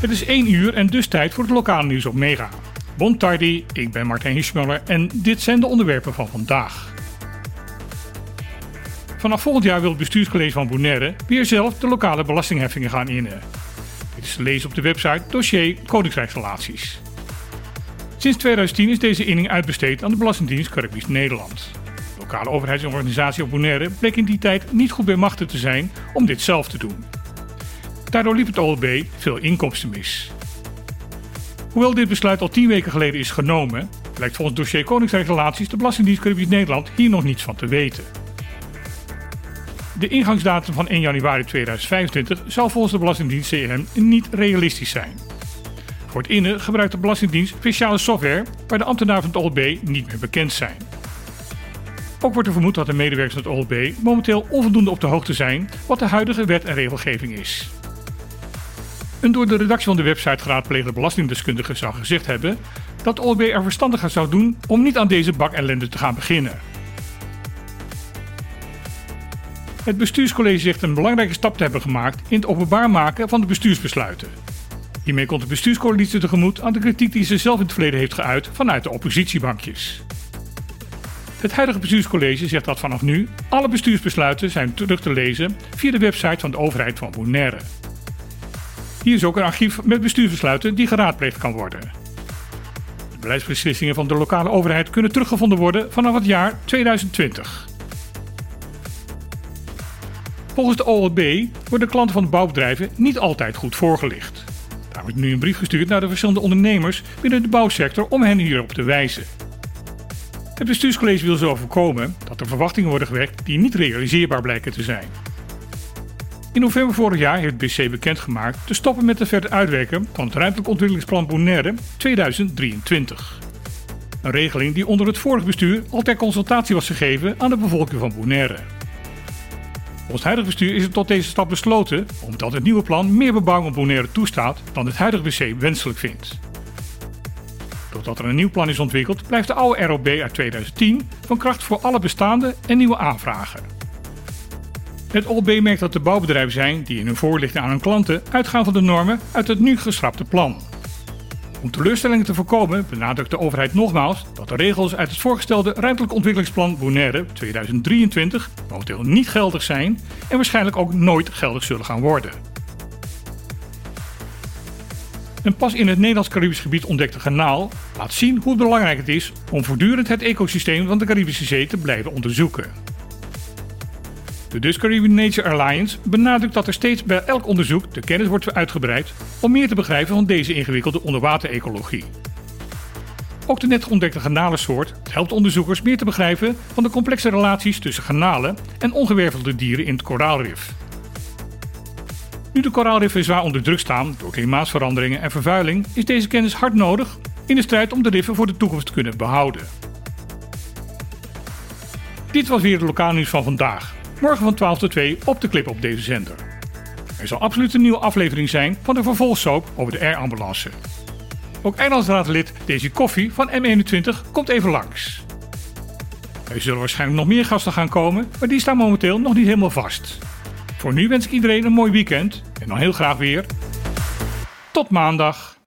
Het is 1 uur en dus tijd voor het lokale nieuws op Mega. Bon tardi, ik ben Martijn Hischmuller en dit zijn de onderwerpen van vandaag. Vanaf volgend jaar wil het bestuurscollege van Bonaire weer zelf de lokale belastingheffingen gaan innen. Dit is te lezen op de website dossier Koninkrijksrelaties. Sinds 2010 is deze inning uitbesteed aan de Belastingdienst Caribisch Nederland. De lokale overheidsorganisatie op Bonaire bleek in die tijd niet goed bij machten te zijn om dit zelf te doen. Daardoor liep het OLB veel inkomsten mis. Hoewel dit besluit al tien weken geleden is genomen, blijkt volgens dossier Koninkrijksrelaties de Belastingdienst Caribisch Nederland hier nog niets van te weten. De ingangsdatum van 1 januari 2025 zal volgens de Belastingdienst CM niet realistisch zijn. Voor het innen gebruikt de Belastingdienst speciale software waar de ambtenaren van het OLB niet meer bekend zijn. Ook wordt er vermoed dat de medewerkers van het OLB momenteel onvoldoende op de hoogte zijn wat de huidige wet en regelgeving is. Een door de redactie van de website geraadpleegde belastingdeskundige zou gezegd hebben dat OLB er verstandiger zou doen om niet aan deze bak ellende te gaan beginnen. Het bestuurscollege zegt een belangrijke stap te hebben gemaakt in het openbaar maken van de bestuursbesluiten. Hiermee komt de bestuurscoalitie tegemoet aan de kritiek die ze zelf in het verleden heeft geuit vanuit de oppositiebankjes. Het huidige bestuurscollege zegt dat vanaf nu alle bestuursbesluiten zijn terug te lezen via de website van de overheid van Bonaire. Hier is ook een archief met bestuursbesluiten die geraadpleegd kan worden. De beleidsbeslissingen van de lokale overheid kunnen teruggevonden worden vanaf het jaar 2020. Volgens de OLB worden klanten van de bouwbedrijven niet altijd goed voorgelicht. Daar wordt nu een brief gestuurd naar de verschillende ondernemers binnen de bouwsector om hen hierop te wijzen. Het bestuurscollege wil zo voorkomen dat er verwachtingen worden gewekt die niet realiseerbaar blijken te zijn. In november vorig jaar heeft BC bekendgemaakt te stoppen met het verder uitwerken van het ruimtelijk ontwikkelingsplan Bonaire 2023. Een regeling die onder het vorige bestuur al ter consultatie was gegeven aan de bevolking van Bonaire. Het huidige bestuur is het tot deze stap besloten omdat het nieuwe plan meer bebouwing op Bonaire toestaat dan het huidige BC wenselijk vindt. Doordat er een nieuw plan is ontwikkeld, blijft de oude ROB uit 2010 van kracht voor alle bestaande en nieuwe aanvragen. Het OLB merkt dat er bouwbedrijven zijn die in hun voorlichting aan hun klanten uitgaan van de normen uit het nu geschrapte plan. Om teleurstellingen te voorkomen benadrukt de overheid nogmaals dat de regels uit het voorgestelde ruimtelijk ontwikkelingsplan Bonaire 2023 momenteel niet geldig zijn en waarschijnlijk ook nooit geldig zullen gaan worden. Een pas in het Nederlands-Caribisch gebied ontdekte kanaal laat zien hoe belangrijk het is om voortdurend het ecosysteem van de Caribische Zee te blijven onderzoeken. De Nature Alliance benadrukt dat er steeds bij elk onderzoek de kennis wordt uitgebreid om meer te begrijpen van deze ingewikkelde onderwaterecologie. Ook de net ontdekte garnalensoort helpt onderzoekers meer te begrijpen van de complexe relaties tussen garnalen en ongewervelde dieren in het koraalrif. Nu de koraalriffen zwaar onder druk staan door klimaatsveranderingen en vervuiling, is deze kennis hard nodig in de strijd om de riffen voor de toekomst te kunnen behouden. Dit was weer het lokaal nieuws van vandaag. Morgen van 12 tot 2 op de clip op deze zender. Er zal absoluut een nieuwe aflevering zijn van de vervolgsoap over de air-ambulance. Ook eilandsraadlid Daisy Koffie van M21 komt even langs. Er zullen waarschijnlijk nog meer gasten gaan komen, maar die staan momenteel nog niet helemaal vast. Voor nu wens ik iedereen een mooi weekend en dan heel graag weer. Tot maandag.